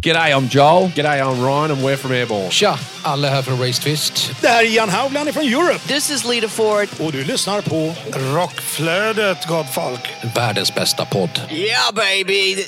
G'day, I'm Joel. G'day, I'm Ryan, and we're from Airborne. Tja! Alla här från Race Twist. Det här är Jan Haugland från Europe. This is Lita Ford. Och du lyssnar på Rockflödet, gott folk. Världens bästa podd. Yeah, baby!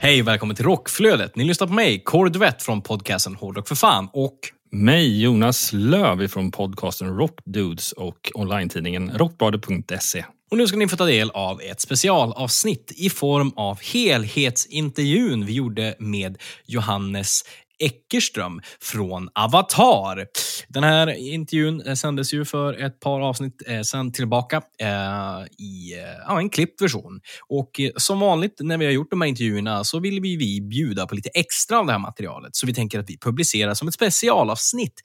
Hej och välkommen till Rockflödet. Ni lyssnar på mig, Kåre Duvett från podcasten Hårdrock för fan och mig, Jonas Löv från podcasten Rockdudes och online-tidningen rockbladet.se. Och nu ska ni få ta del av ett specialavsnitt i form av helhetsintervjun vi gjorde med Johannes Eckerström från Avatar. Den här intervjun eh, sändes ju för ett par avsnitt eh, sen tillbaka eh, i en klippt version. Och som vanligt när vi har gjort de här intervjuerna så vill vi, vi bjuda på lite extra av det här materialet. Så vi tänker att vi publicerar som ett specialavsnitt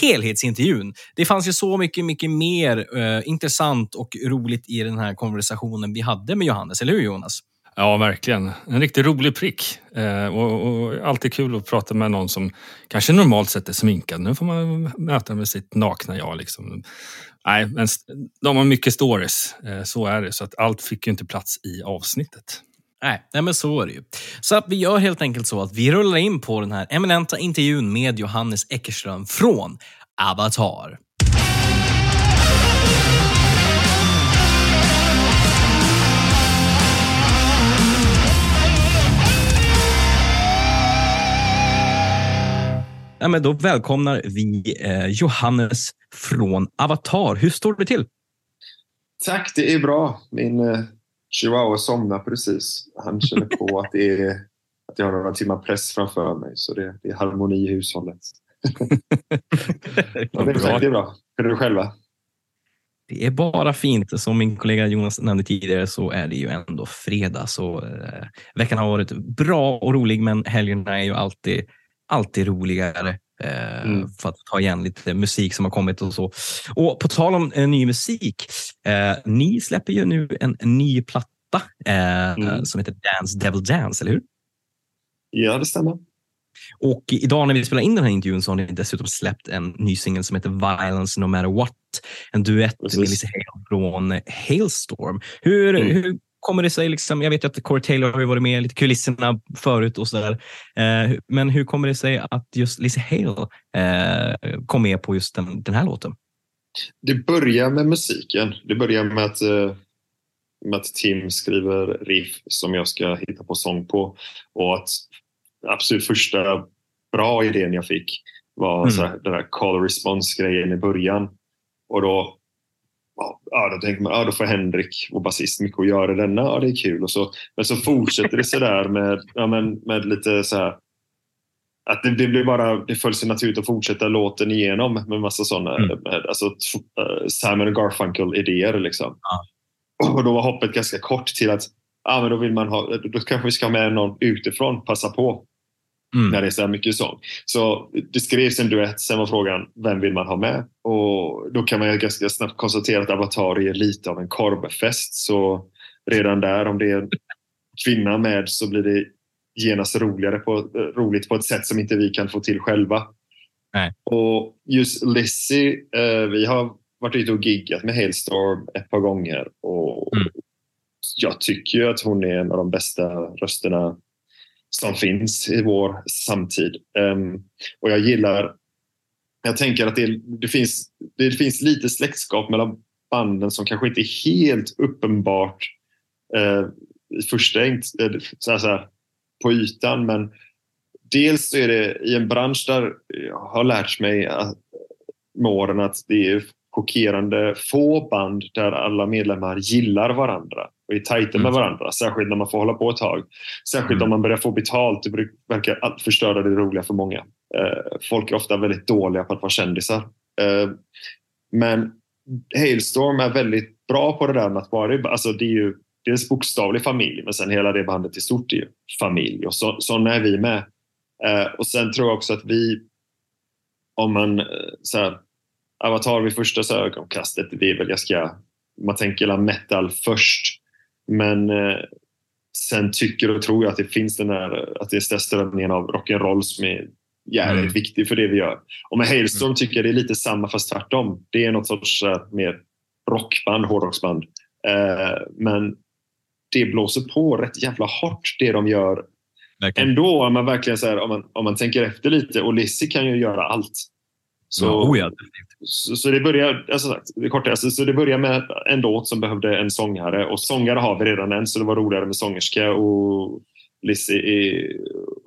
helhetsintervjun. Det fanns ju så mycket, mycket mer eh, intressant och roligt i den här konversationen vi hade med Johannes, eller hur Jonas? Ja, verkligen. En riktigt rolig prick. Eh, och, och, alltid kul att prata med någon som kanske normalt sett är sminkad. Nu får man möta med sitt nakna jag. Liksom. Nej, men de har mycket stories. Eh, så är det. Så att allt fick ju inte plats i avsnittet. Nej, nej, men så är det ju. Så att vi gör helt enkelt så att vi rullar in på den här eminenta intervjun med Johannes Eckerström från Avatar. Ja, men då välkomnar vi eh, Johannes från Avatar. Hur står det till? Tack, det är bra. Min eh, chihuahua somnar precis. Han känner på att, det är, att jag har några timmar press framför mig. Så det, det är harmoni i hushållet. det, är, tack, det är bra. Hur är du själva? Det är bara fint. Som min kollega Jonas nämnde tidigare så är det ju ändå fredag. Så eh, veckan har varit bra och rolig, men helgerna är ju alltid alltid roligare eh, mm. för att ta igen lite musik som har kommit och så. Och på tal om eh, ny musik. Eh, ni släpper ju nu en, en ny platta eh, mm. som heter Dance Devil Dance, eller hur? Ja, det stämmer. Och idag när vi spelar in den här intervjun så har ni dessutom släppt en ny singel som heter Violence No Matter What. En duett Precis. med Lisa Hale från Hailstorm. Hur, mm. hur kommer det sig? Liksom, jag vet ju att Corey Taylor har varit med i lite kulisserna förut och sådär. Eh, men hur kommer det sig att just Lizzie Hale eh, kom med på just den, den här låten? Det börjar med musiken. Det börjar med att, eh, med att Tim skriver riff som jag ska hitta på sång på. Och att absolut första bra idén jag fick var mm. så här, den här call response-grejen i början. Och då ja, då tänker man, ja, då får Henrik, vår basist, mycket att göra denna. Ja, det är kul. Och så, men så fortsätter det sådär med, ja, med, med lite så här, att det, det blir bara, det föll sig naturligt att fortsätta låten igenom med massa sådana, mm. alltså uh, Simon Garfunkel-idéer liksom. Ja. Och då var hoppet ganska kort till att, ja men då vill man ha, då kanske vi ska ha med någon utifrån, passa på. Mm. När det är så här mycket sång. Så det skrevs en duett, sen var frågan vem vill man ha med? Och då kan man ju ganska snabbt konstatera att Avatar är lite av en korvfest. Så redan där, om det är en kvinna med så blir det genast roligare på, roligt på ett sätt som inte vi kan få till själva. Nej. Och just Lizzie, eh, vi har varit ute och giggat med Hailstorm ett par gånger och mm. jag tycker att hon är en av de bästa rösterna som finns i vår samtid. Um, och jag gillar, jag tänker att det, det, finns, det finns lite släktskap mellan banden som kanske inte är helt uppenbart eh, uh, i första eh, så här, så här, på ytan men dels är det i en bransch där jag har lärt mig att, med åren att det är chockerande få band där alla medlemmar gillar varandra och är tajta med mm. varandra. Särskilt när man får hålla på ett tag. Särskilt mm. om man börjar få betalt. Det verkar förstöra det roliga för många. Eh, folk är ofta väldigt dåliga på att vara kändisar. Eh, men Hailstorm är väldigt bra på det där med att vara... Alltså det är ju dels bokstavlig familj men sen hela det bandet i stort är ju familj och så, sådana är vi med. Eh, och sen tror jag också att vi om man så här, Avatar vid första ögonkastet, det är väl ganska, man tänker metal först. Men eh, sen tycker och tror jag att det finns den där, att det är strömningen av rock'n'roll som är jävligt mm. viktig för det vi gör. Och med Hailstorm mm. tycker jag det är lite samma fast tvärtom. Det är något sorts uh, mer rockband, hårdrocksband. Uh, men det blåser på rätt jävla hårt det de gör. Verkligen. Ändå, om man verkligen så här, om man, om man tänker efter lite, och Lizzie kan ju göra allt. Så, Ja, oh ja. så, så det börjar, alltså, sagt, det är kort, alltså, så det börjar med en låt som behövde en sångare och sångare har vi redan en så det var roligare med sångerska och Lizzie är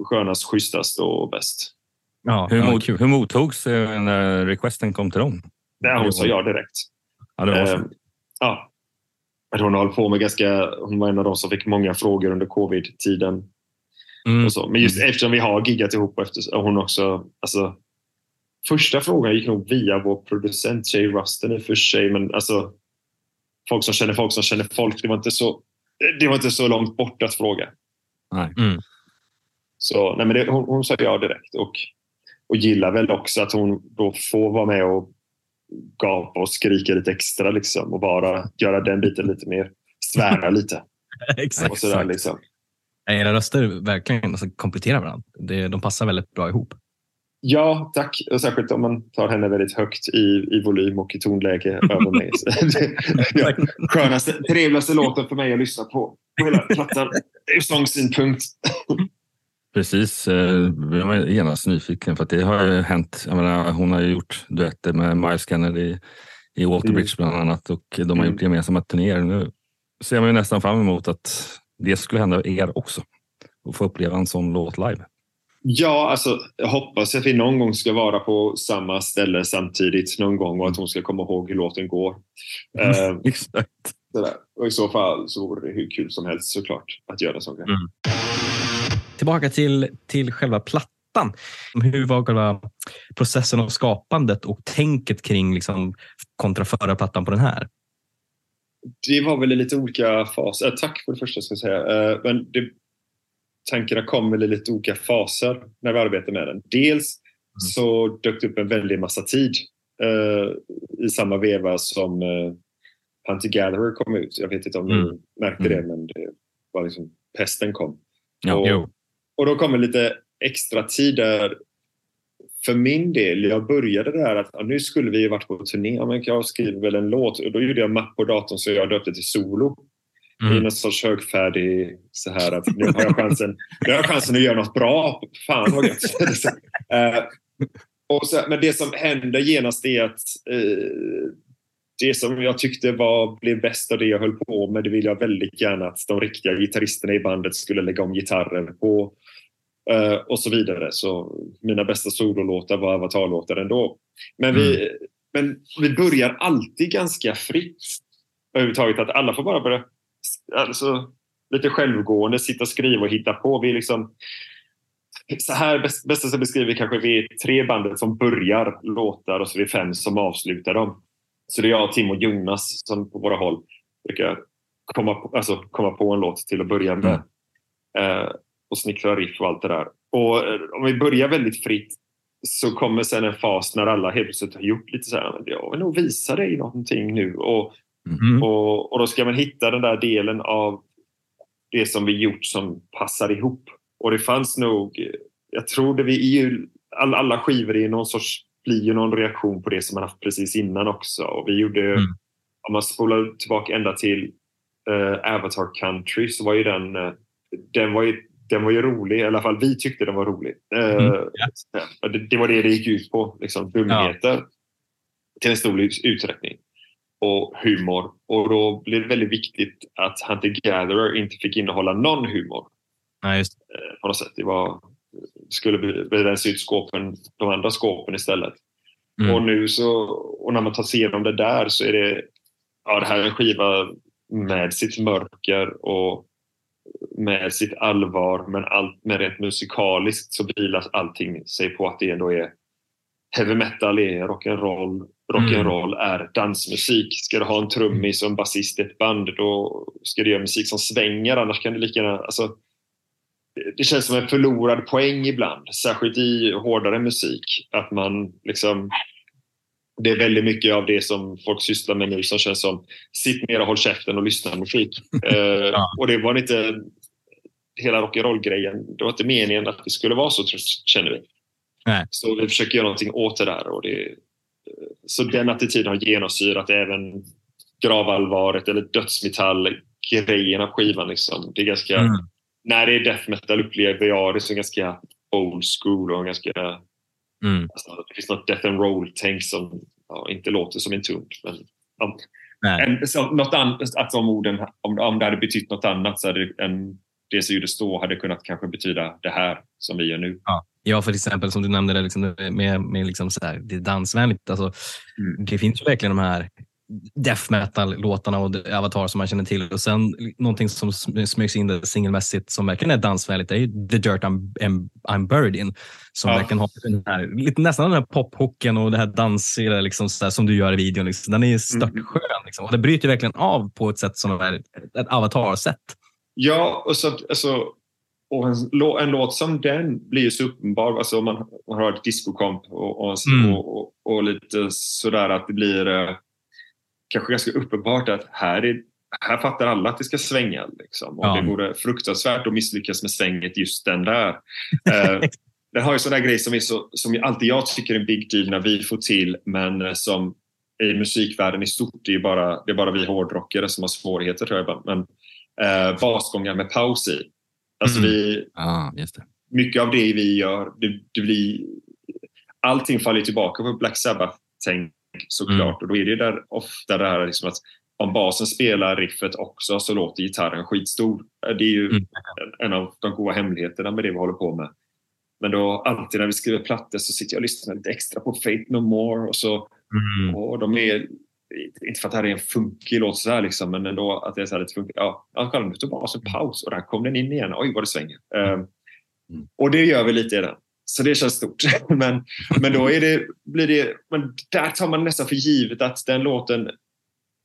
skönast, schysstast och bäst. Ja, Hur, ja, mot, hur mottogs eh, när requesten kom till dem? Nej, hon sa ja direkt. Ja, det var så. Eh, ja. Hon på med ganska, hon var en av de som fick många frågor under covid-tiden. Mm. Och så. Men just eftersom vi har giggat ihop och efter, och hon också, alltså, första frågan gick nog via vår producent Jay Rusten i och för sig, men alltså folk som känner folk som känner folk, det var inte så, det var inte så långt bort att fråga. Nej. Mm. Så nej, men det, hon, hon sa ja direkt och, och gillar väl också att hon då får vara med och gapa och skrika lite extra liksom och bara göra den biten lite mer, svära lite. Exakt. Och sådär, liksom. Era röster verkligen alltså, kompletterar varandra. Det, de passar väldigt bra ihop. Ja, tack. Och särskilt om man tar henne väldigt högt i, i volym och i tonläge över mig. Ja, skönaste, trevligaste låten för mig att lyssna på på hela plattan ur sångsynpunkt. Precis. eh, Jag var genast nyfiken för att det har ju hänt. Menar, hon har ju gjort duetter med Miles Kennedy i Waterbridge bland annat och de har Mm. gjort gemensamma turnéer. Nu ser man ju nästan fram emot att det skulle hända er också och få uppleva en sån låt live. Ja, alltså, jag hoppas att vi någon gång ska vara på samma ställe samtidigt någon gång och att hon ska komma ihåg hur låten går. Eh, Exakt. sådär. Och i så fall så vore det hur kul som helst såklart att göra så. Mm. Tillbaka till, till själva plattan. Hur var själva processen av skapandet och tänket kring liksom, kontra förra plattan på den här? Det var väl i lite olika faser. Eh, tack för det första ska jag säga. Eh, men det, tankarna kom väl i lite olika faser när vi arbetade med den. Dels så dök det upp en väldig massa tid eh, i samma veva som eh, Hunter Gatherer kom ut. Jag vet inte om ni Mm. märkte det, men det var liksom pesten kom. Ja. och, och då kommer lite extra tid där för min del, jag började där att ja, nu skulle vi varit på turné, ja, men jag skriver väl en låt och då gjorde jag mapp på datorn så jag döpte till solo. I Mm. någon sorts högfärdig så här att nu har jag chansen, nu har jag chansen att göra något bra. Fan vad gött. Eh, och så, men det som händer genast är att eh, det som jag tyckte var, blev bäst av det jag höll på med, det vill jag väldigt gärna att de riktiga gitarristerna i bandet skulle lägga om gitarrer på eh, och så vidare. Så mina bästa sololåtar var avatarlåtar ändå. Men vi, men vi börjar alltid ganska fritt överhuvudtaget. Att alla får bara börja alltså, lite självgående, sitta och skriva och hitta på. Vi liksom, så här bäst, bästa beskriver kanske vi är tre bandet som börjar låtar och så är vi fem som avslutar dem. Så det är jag, Tim och Jonas som på våra håll brukar komma på, alltså, komma på en låt till att börja med. Eh, och snickra riff och allt det där. Och eh, om vi börjar väldigt fritt så kommer sen en fas när alla helt plötsligt har gjort lite så här, "Men jag vill nog visa dig någonting nu. Och, Mm. och, och då ska man hitta den där delen av det som vi gjort som passar ihop. Och det fanns nog, jag tror det vi är ju, all, alla skivor är någon sorts, blir ju någon reaktion på det som man haft precis innan också. Och vi gjorde, Mm. om man spolar tillbaka ända till eh, Avatar Country så var ju den, eh, den var ju den var ju rolig, i alla fall vi tyckte den var rolig. Eh, Mm, ja, det, det var det det gick ut på, liksom, dumheter till en stor utsträckning och humor. Och då blev det väldigt viktigt att Hunter Gatherer inte fick innehålla någon humor Ja, just. eh, på något sätt. Det var, skulle rensa ut skåpen, de andra skåpen istället. Mm. Och nu så, och när man tar sig igenom det där så är det, ja det här är en skiva med sitt mörker och med sitt allvar men, allt, men rent musikaliskt så vilar allting sig på att det ändå är heavy metal är rock'n'roll. Rock'n'roll är dansmusik. Ska du ha en trummis och en basist i ett band då ska du göra musik som svänger annars kan du lika gärna... Alltså, det- känns som en förlorad poäng ibland, särskilt i hårdare musik. Att man liksom... Det är väldigt mycket av det som folk sysslar med nu som känns som sitt ner och håll käften och lyssna på musik. Eh, Och det var inte hela rock'n'roll-grejen. Det var inte meningen att det skulle vara så, känner vi. Nej. Så vi försöker göra någonting åt det där. Och det, så den attityden har genomsyrat även gravallvaret eller dödsmetall grejen av skivan. Liksom. Det är ganska, Mm. När det är death metal upplever jag det som ganska old school och ganska... Mm. Alltså, det finns något death and roll-tänk som ja, inte låter som en tund. Men. Nej. en, så, något annat, att de orden, om, om det hade betytt något annat så hade det- en, det som gjordes då hade kunnat kanske betyda det här som vi gör nu. Ja, för exempel som du nämnde, det, liksom, med, med liksom så här, det är dansvänligt. Alltså, Mm. Det finns ju verkligen de här death metal-låtarna och Avatar som man känner till. Och sen någonting som sm- smygs in singelmässigt som verkligen är dansvänligt det är ju The Dirt I'm, I'm, I'm Buried In. Som Ja. verkligen har den här, lite, nästan den här pophooken och det här dansiga liksom, så som du gör i videon. Liksom. Den är ju störtskön. Liksom. Och det bryter verkligen av på ett sätt som är ett Avatar-sätt. Ja, och så, alltså, och en, en låt som den blir ju så uppenbar. Alltså, om man, man har ett discokomp och, och, Mm. och, och, och lite sådär att det blir eh, kanske ganska uppenbart att här, är, här fattar alla att det ska svänga. Liksom. Och Ja. Det vore fruktansvärt att misslyckas med svänget just den där. Eh, den har ju sådana grejer som, är så, som alltid jag tycker är en big deal när vi får till men eh, som i musikvärlden i stort, det är bara, det är bara vi hårdrockare som har svårigheter tror jag. Men eh, basgångar med paus i. Alltså Mm. vi, det. mycket av det vi gör, det, det blir, allting faller tillbaka på Black Sabbath-tänk såklart. Och då är det där, ofta det här liksom att om basen spelar riffet också så låter gitarren skitstor. Det är ju Mm. en, en av de goda hemligheterna med det vi håller på med. Men då alltid när vi skriver plattor så sitter jag och lyssnar lite extra på Fate No More och så Mm. och de är, inte för att det här är en funkig låt sådär liksom, men ändå att det är så här lite funkigt. Ja, kolla nu tog basen paus och där kom den in igen. Oj vad det svänger. Ehm, och det gör vi lite i den. Så det känns stort. men, men då är det, blir det, men där tar man nästan för givet att den låten,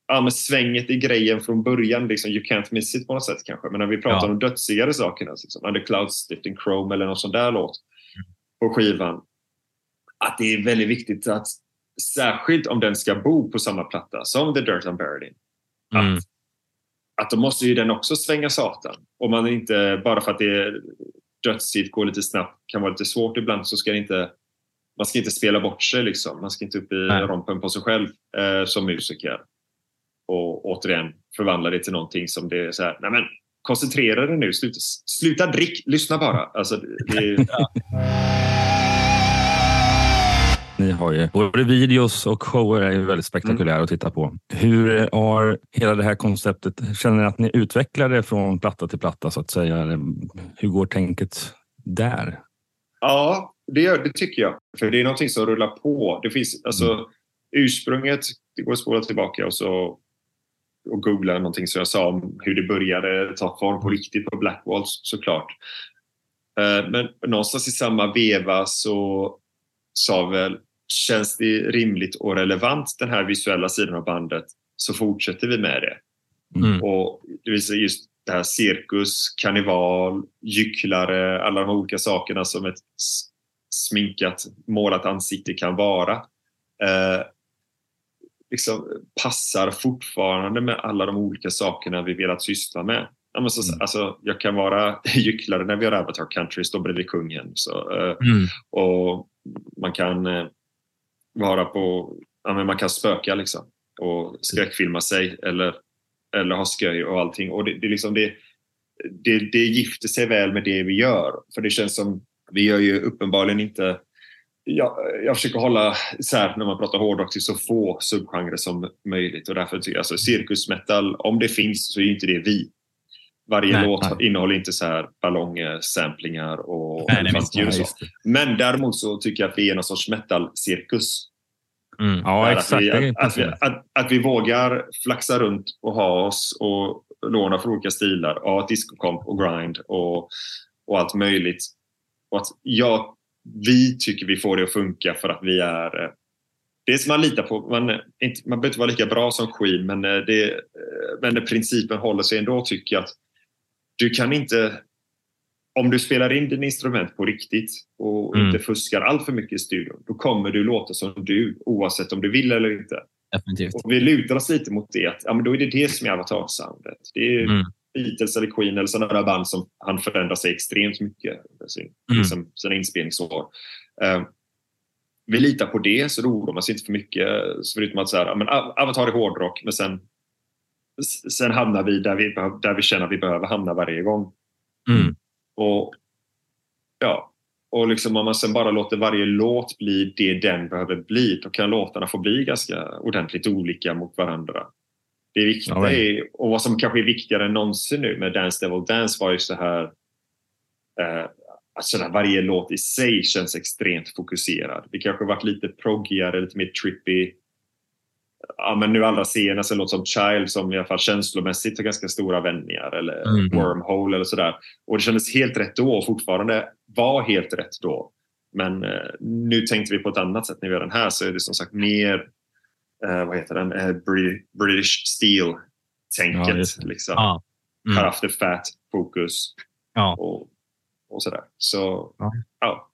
ja men svänget i grejen från början, liksom you can't miss it på något sätt kanske. Men när vi pratar Ja. om dödsigare saker, alltså, som Under Clouds, Lifting Chrome eller någon sån där låt på skivan, att det är väldigt viktigt att särskilt om den ska bo på samma platta som The Dirt I'm Buried In. Att, Mm. att då måste ju den också svänga satan. Om man inte, bara för att det är dödsigt, går lite snabbt, kan vara lite svårt ibland så ska inte man ska inte spela bort sig liksom. Man ska inte upp i Nej. rompen på sig själv eh, som musiker. Och återigen förvandla det till någonting som det är så här, nej men koncentrera dig nu, sluta, sluta drick, lyssna bara. Alltså, det, det, Ni har ju både videos och shower är ju väldigt spektakulära att titta på. Hur har hela det här konceptet, känner ni att ni utvecklar det från platta till platta så att säga? Hur går tänket där? Ja, det, gör, det tycker jag. För det är någonting som rullar på. Det finns, alltså, Ursprunget, det går att spola tillbaka och, så, och googla någonting som jag sa om hur det började ta form på riktigt på Blackwalls såklart. Eh, Men någonstans i samma veva så sa väl, känns det rimligt och relevant den här visuella sidan av bandet så fortsätter vi med det. Mm. Och det vill säga just det här cirkus, karneval, gycklare, alla de olika sakerna som ett sminkat, målat ansikte kan vara. Eh, liksom passar fortfarande med alla de olika sakerna vi velat syssla med. Ja, men så, alltså, jag kan vara gycklare när vi har Avatar Country, stå bredvid kungen. Så, eh, Mm. och man kan eh, vara på, ja, men man kan spöka liksom och skräckfilma sig eller, eller ha skoj och allting. Och det, det, liksom det, det, det gifter sig väl med det vi gör. För det känns som, vi gör ju uppenbarligen inte jag, jag försöker hålla isär när man pratar hårdrock till så få subgenrer som möjligt och därför tycker jag alltså cirkusmetal, om det finns så är inte det vi. Varje Nej, låt nej. innehåller inte så här ballonger, samplingar och Nej, nej, så. Men däremot så tycker jag att vi är någon sorts metal-cirkus. Mm. Ja, exakt. Att vi, att, att, vi, att, att vi vågar flaxa runt och ha oss och låna från olika stilar. Ja, discokomp och grind och, och allt möjligt. Och att jag, vi tycker vi får det att funka för att vi är eh, det som man litar på, man, inte, man behöver inte vara lika bra som Queen men, eh, det, eh, men principen håller sig ändå tycker jag att du kan inte om du spelar in din instrument på riktigt och Mm. inte fuskar allt för mycket i studion, då kommer du låta som du oavsett om du vill eller inte. Definitivt. Och vi lutar oss lite mot det. Att, ja, men då är det det som är avatarsoundet. Det är Mm. Beatles eller Queen eller sådana band som han förändrar sig extremt mycket sin, Mm. liksom, sina inspelningsår. Eh, vi litar på det så då oroar man sig inte för mycket. Så förutom att så här, men Av- Avatar är hårdrock men sen sen hamnar vi där vi, där vi känner att vi behöver hamna varje gång. Mm. Och ja, och liksom om man sen bara låter varje låt bli det den behöver bli, då kan låtarna få bli ganska ordentligt olika mot varandra. Det viktiga Ja, är, och vad som kanske är viktigare än någonsin nu med Dance Devil Dance var ju så här eh, där varje låt i sig känns extremt fokuserad. Det kanske varit lite proggigare, lite mer trippy. Ja, men nu allra senast en låt som Child som i alla fall känslomässigt har ganska stora vändningar eller Mm. Wormhole eller sådär. Och det kändes helt rätt då och fortfarande var helt rätt då. Men eh, nu tänkte vi på ett annat sätt när vi gör den här så är det som sagt mer eh, vad heter den? Eh, Bri- British Steel-tänket. Ja, liksom. Ja. Mm. Cut off the fat, fokus Ja. och, och sådär. Så Ja. ja.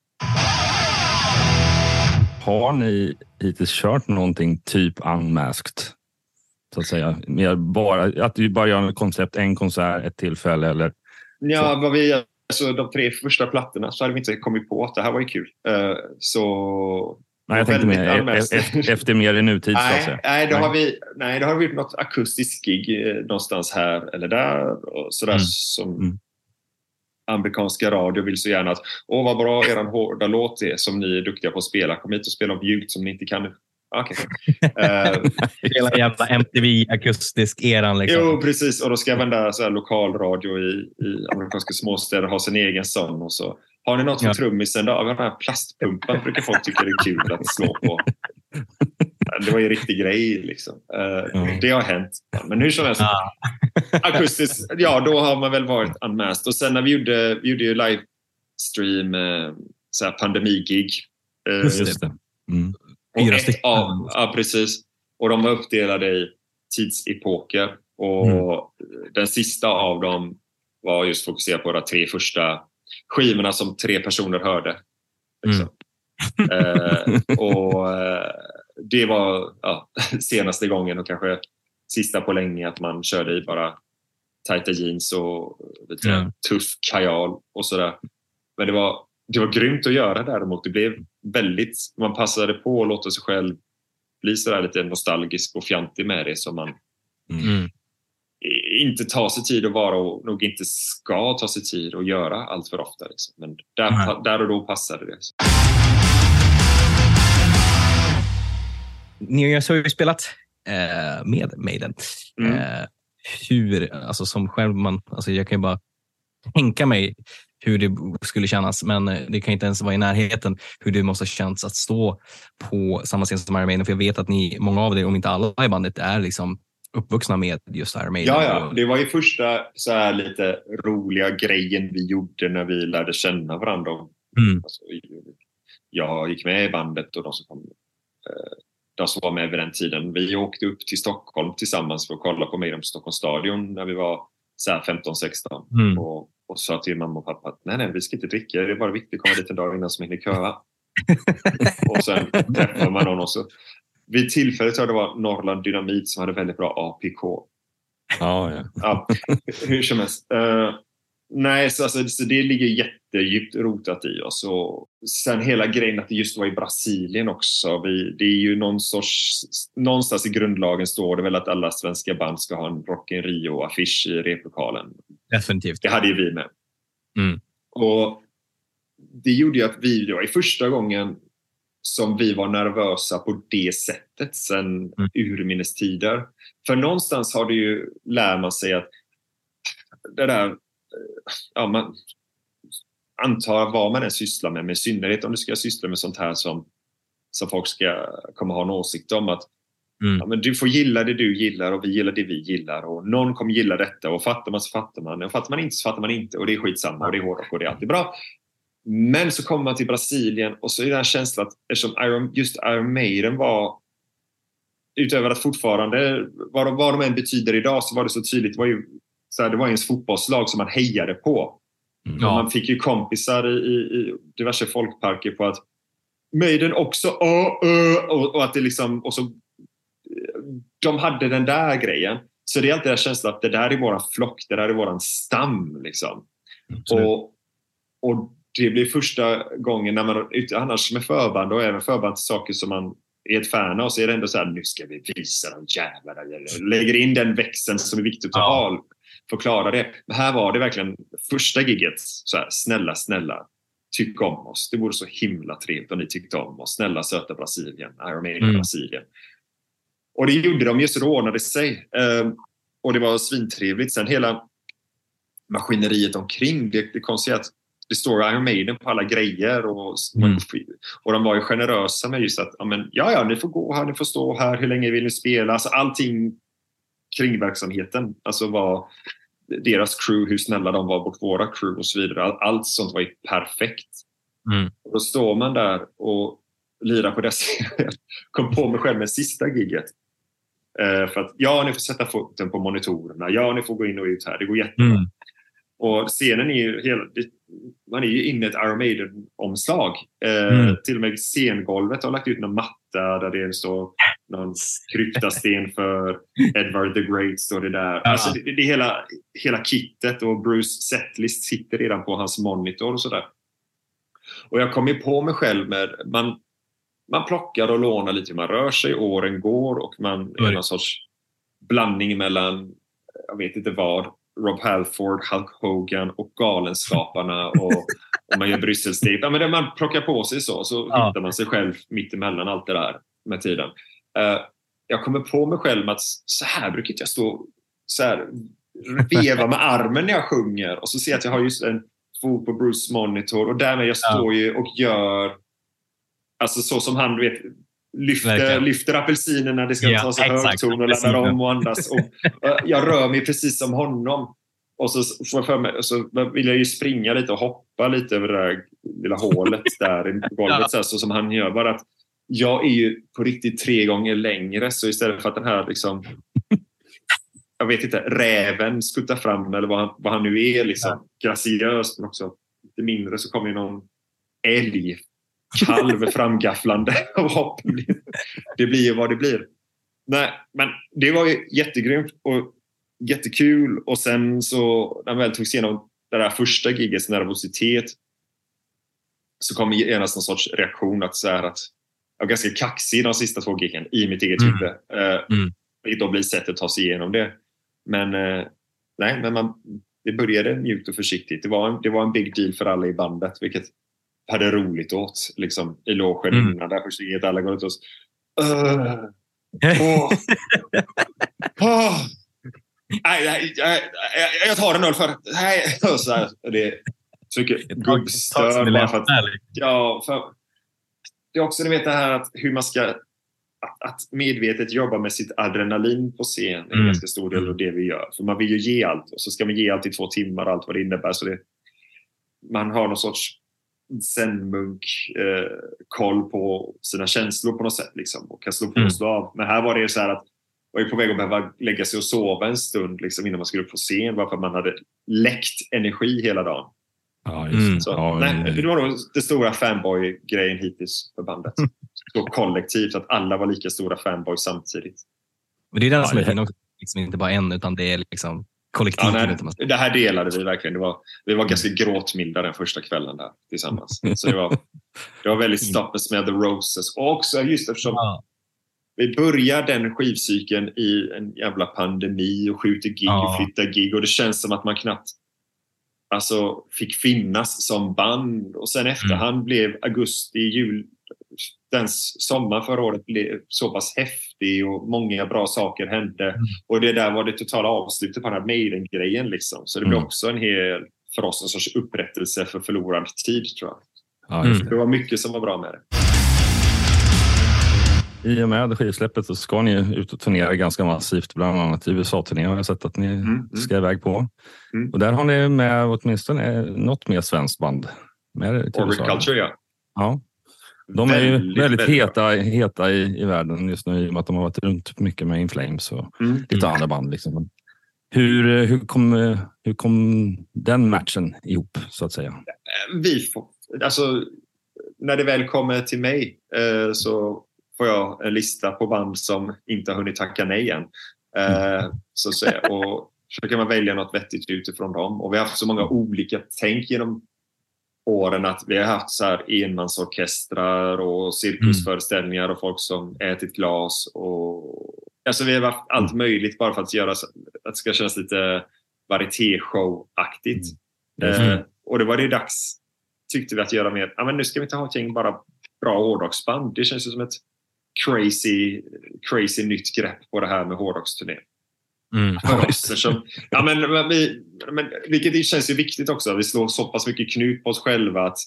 Har ni hittills kört någonting typ unmasked? Så att säga. Mer bara, att vi bara gör ett koncept, en konsert, ett tillfälle eller Ja, vad vi, alltså, de tre första plattorna så hade vi inte kommit på att det här var ju kul. Eh, så... Nej, jag tänkte mer, e- unmasked. e- efter mer i nutid Nej, nej, då Nej. har vi, nej, då har vi gjort något akustiskt gig eh, någonstans här eller där. Och sådär Mm. som Mm. Amerikanska radio vill så gärna att åh vad bra eran hårda låt är som ni är duktiga på att spela. Kom hit och spela upp ljud som ni inte kan. Okej. Eh, Hela jävla MTV akustisk eran liksom. Jo, precis. Och då ska jag vända så här lokalradio i, i amerikanska småstäder ha sin egen sån. Och så. Har ni något för Ja. trummisen? Ja, den här plastpumpan brukar folk tycka det är kul att slå på. Det var ju en riktig grej. Liksom. Eh, Ja. Det har hänt. Men hur som helst, Ja. akustiskt, ja då har man väl varit unmasked. Och sen när vi gjorde, vi gjorde ju livestream, eh, så här pandemigig. Eh, Just det. Mm. och Fyra ett stycken. Av, ja, precis. Och de var uppdelade i tidsepoker. Och Mm. den sista av dem var just fokuserad på de tre första skivorna som tre personer hörde. Liksom. Mm. eh, och eh, det var ja, senaste gången och kanske sista på länge att man körde i bara tajta jeans och lite Ja. tuff kajal och sådär. Men det var, det var grymt att göra däremot. Det blev väldigt, man passade på att låta sig själv bli sådär lite nostalgisk och fjantig med det som man Mm. inte tar sig tid att vara och nog inte ska ta sig tid att göra allt för ofta. Liksom. Men där, Nej. där och då passade det. Ni har ju spelat eh, med Maiden. Mm. Eh, hur, alltså som själv man, alltså jag kan ju bara tänka mig hur det skulle kännas, men eh, det kan inte ens vara i närheten hur det måste ha känts att stå på samma scen som Iron Maiden. För jag vet att ni, många av er, om inte alla i bandet, är liksom uppvuxna med just Iron Maiden. Ja, ja. Det var ju första så här lite roliga grejen vi gjorde när vi lärde känna varandra. Mm. Alltså, jag gick med i bandet och de som, kom, eh, de som var med vid den tiden. Vi åkte upp till Stockholm tillsammans för att kolla på Maiden på Stockholms stadion när vi var så här 15-16. Mm. Och, och sa till mamma och pappa att nej, nej, vi ska inte dricka. Det är bara viktigt att komma dit en dag innan som hinner köa. och sen träffar man någon och så. Vid tillfället tror jag det var Norrland Dynamit som hade väldigt bra APK. Ja, ja. Ja, hur som helst. Eh, nej, så, alltså, så det ligger jättedjupt rotat i oss. Och sen hela grejen att det just var i Brasilien också. Vi, det är ju någon sorts, någonstans i grundlagen står det väl att alla svenska band ska ha en Rock in Rio-affisch i replokalen. Definitivt. Det hade ju vi med. Mm. Och det gjorde ju att vi, det var ju första gången som vi var nervösa på det sättet sen Mm. urminnes tider. För någonstans har det ju, lär man sig att det där, ja man antar vad man än sysslar med, men i synnerhet om du ska syssla med sånt här som, som folk ska komma ha en åsikt om. att Mm. ja, men Du får gilla det du gillar och vi gillar det vi gillar och någon kommer gilla detta och fattar man så fattar man och fattar man inte så fattar man inte och det är skitsamma och det är hårdrock och det är alltid bra. Men så kommer man till Brasilien och så är den här känslan att eftersom Iron, just Iron Maiden var utöver att fortfarande, vad de, vad de än betyder idag så var det så tydligt, det var ju så här, det var ens fotbollslag som man hejade på. Mm. Ja. Man fick ju kompisar i, i, i diverse folkparker på att Maiden också, åh, ö, och, och att det liksom, och så de hade den där grejen. Så det är alltid den känslan att det där är våran flock, det där är våran stam. Liksom. Och, och det blir första gången när man, annars med förband och även förband till saker som man är ett fan av så är det ändå så här, nu ska vi visa de jävlarna. Lägger in den växeln som är viktigt att ha. Förklara det. Men här var det verkligen första giget. Så här, snälla, snälla. Tyck om oss. Det vore så himla trevligt om ni tyckte om oss. Snälla söta Brasilien. Iron Maiden Mm. Brasilien. Och det gjorde de ju så det ordnade sig. Ehm, och det var svintrevligt. Sen hela maskineriet omkring. Det, det konstiga att det står Iron Maiden på alla grejer och, Mm. och de var ju generösa med just att ja, men, ja, ja, ni får gå här, ni får stå här, hur länge vill ni spela? Alltså, allting kring verksamheten alltså var deras crew, hur snälla de var mot våra crew och så vidare. All, allt sånt var ju perfekt. Mm. Och då står man där och lirar på dessa. kom på mig själv med sista giget. Eh, för att ja, ni får sätta foten på monitorerna. Ja, ni får gå in och ut här. Det går jättebra. Mm. Och scenen är ju hela, man är ju inne i ett Iron Maiden-omslag. Eh, Mm. Till och med scengolvet har lagt ut någon matta där det står någon kryptasten för Edward the Great. Står det där. Alltså, det, det är hela, hela kittet och Bruce setlist sitter redan på hans monitor och sådär. Och jag kom ju på mig själv med man, man plockar och lånar lite man rör sig, åren går och man är någon sorts blandning mellan, jag vet inte vad, Rob Halford, Hulk Hogan och Galenskaparna och, och man gör Brysselsteg. Ja, men man plockar på sig så, så Ja. hittar man sig själv mitt emellan allt det där med tiden. Eh, jag kommer på mig själv med att så här brukar jag stå så här, veva med armen när jag sjunger och så ser jag att jag har just en fot på Bruce monitor och därmed jag står ju och gör alltså så som han vet lyfter, Verkligen. lyfter apelsinerna, det ska Ja, tas exakt. högton och laddar om och andas. Och, jag rör mig precis som honom. Och så, får jag för mig, så vill jag ju springa lite och hoppa lite över det där lilla hålet där i golvet Ja. så, här, så som han gör. Bara att jag är ju på riktigt tre gånger längre så istället för att den här liksom jag vet inte, räven skuttar fram eller vad han, vad han nu är liksom. Graciös men också lite mindre så kommer ju någon älg kalv framgafflande och hopp. Det blir ju vad det blir. Nej, men det var ju jättegrymt och jättekul och sen så när man väl tog sig igenom det där första gigets nervositet så kom genast någon sorts reaktion att, så här att jag var ganska kaxig de sista två giggen i mitt eget Mm. huvud. Eh, Mm. Vilket då blir sättet att ta sig igenom det. Men eh, nej, men man, det började mjukt och försiktigt. Det var, en, det var en big deal för alla i bandet, vilket hade roligt åt liksom, i logen Mm. innan. Där första giget alla går ut och så, "Ugh, åh, åh." Nej, nej, jag, jag, tar en öl för... Nej, så här, det mycket gubbstör. bara för att- Ja, för det är också ni vet det här att hur man ska att, att medvetet jobba med sitt adrenalin på scen är en Mm. ganska stor del av det vi gör. För man vill ju ge allt och så ska man ge allt i två timmar allt vad det innebär. Så det, man har någon sorts zen-munk eh, koll på sina känslor på något sätt liksom, och kan slå på Mm. och slå av. Men här var det så här att man var på väg att behöva lägga sig och sova en stund liksom, innan man skulle upp på scen bara för att man hade läckt energi hela dagen. Ja, just Mm. det. Så, Ja, nej, det var nog den stora fanboy-grejen hittills för bandet. Så kollektivt, att alla var lika stora fanboys samtidigt. Men det är den Ja, som är det- fin också. Liksom inte bara en, utan det är liksom Ja, kollektivet. nej, utan man- det här delade vi verkligen. Det var, vi var ganska gråtmilda den första kvällen där tillsammans. Så det var, det var väldigt Stop and Smell the Roses. Och också just eftersom Ja. vi börjar den skivcykeln i en jävla pandemi och skjuter gig Ja. och flyttar gig och det känns som att man knappt alltså, fick finnas som band. Och sen efterhand blev augusti, jul, den sommar förra året blev så pass häftig och många bra saker hände. Och det där var det totala avslutet på den här Maiden-grejen. Liksom. Så det blev Mm. också en hel, för oss en sorts upprättelse för förlorad tid tror jag. Ja. Det var mycket som var bra med det. I och med skivsläppet så ska ni ut och turnera ganska massivt, bland annat USA-turné har jag sett att ni mm. ska iväg på. Mm. Och där har ni med åtminstone något mer svenskt band. Med. Culture, ja. Ja. De är ju väldigt, väldigt heta, heta i, i världen just nu i och med att de har varit runt mycket med In Flames och Mm. lite andra band. Liksom. Hur, hur, kom, hur kom den matchen ihop, så att säga? vi får, alltså, när det väl kommer till mig eh, så får jag en lista på band som inte har hunnit tacka nej än. Eh, så att säga. Och så kan man välja något vettigt utifrån dem. Och vi har haft så många olika tänk genom åren att vi har haft så här enmansorkestrar och cirkusföreställningar och folk som ätit glas. Och, alltså vi har haft allt möjligt bara för att göra så, att det ska kännas lite varieté-show-aktigt. Mm. Eh, och det var det dags, tyckte vi, att göra mer. Ja, men nu ska vi inte ha ett gäng bara bra hårdrocksband. Det känns ju som ett crazy, crazy nytt grepp på det här med hårdrocksturné. Mm. Eftersom- ja, men, men vi, men, vilket känns ju viktigt också. Vi slår så pass mycket knut på oss själva att,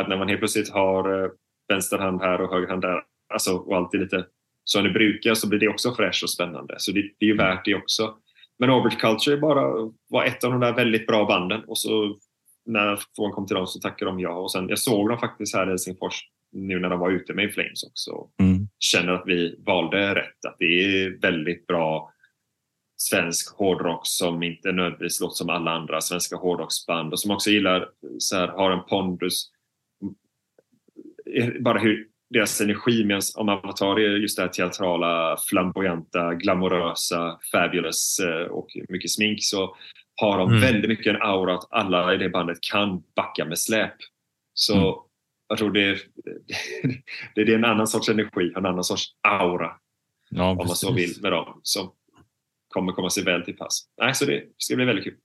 att när man helt plötsligt har eh, vänster hand här och höger hand där alltså, och alltid lite som det brukar så blir det också fräscht och spännande. Så det, det är ju värt det också. Men Orbit Culture bara var ett av de där väldigt bra banden och så när frågan kom till dem så tackade de ja. Och sen, jag såg dem faktiskt här i Helsingfors nu när de var ute med Flames också. Mm. Känner att vi valde rätt. Att det är väldigt bra svensk hårdrock som inte nödvändigtvis låter som alla andra svenska hårdrocksband och som också gillar, så här, har en pondus. Bara hur deras energi med om Avatar är just det här teatrala, flamboyanta, glamorösa, fabulous eh, och mycket smink så har de Mm. väldigt mycket en aura att alla i det bandet kan backa med släp. Så Mm. Jag tror det är, det är en annan sorts energi, en annan sorts aura Ja, om man så vill med dem som kommer komma sig väl till pass. Nej, så det ska bli väldigt kul.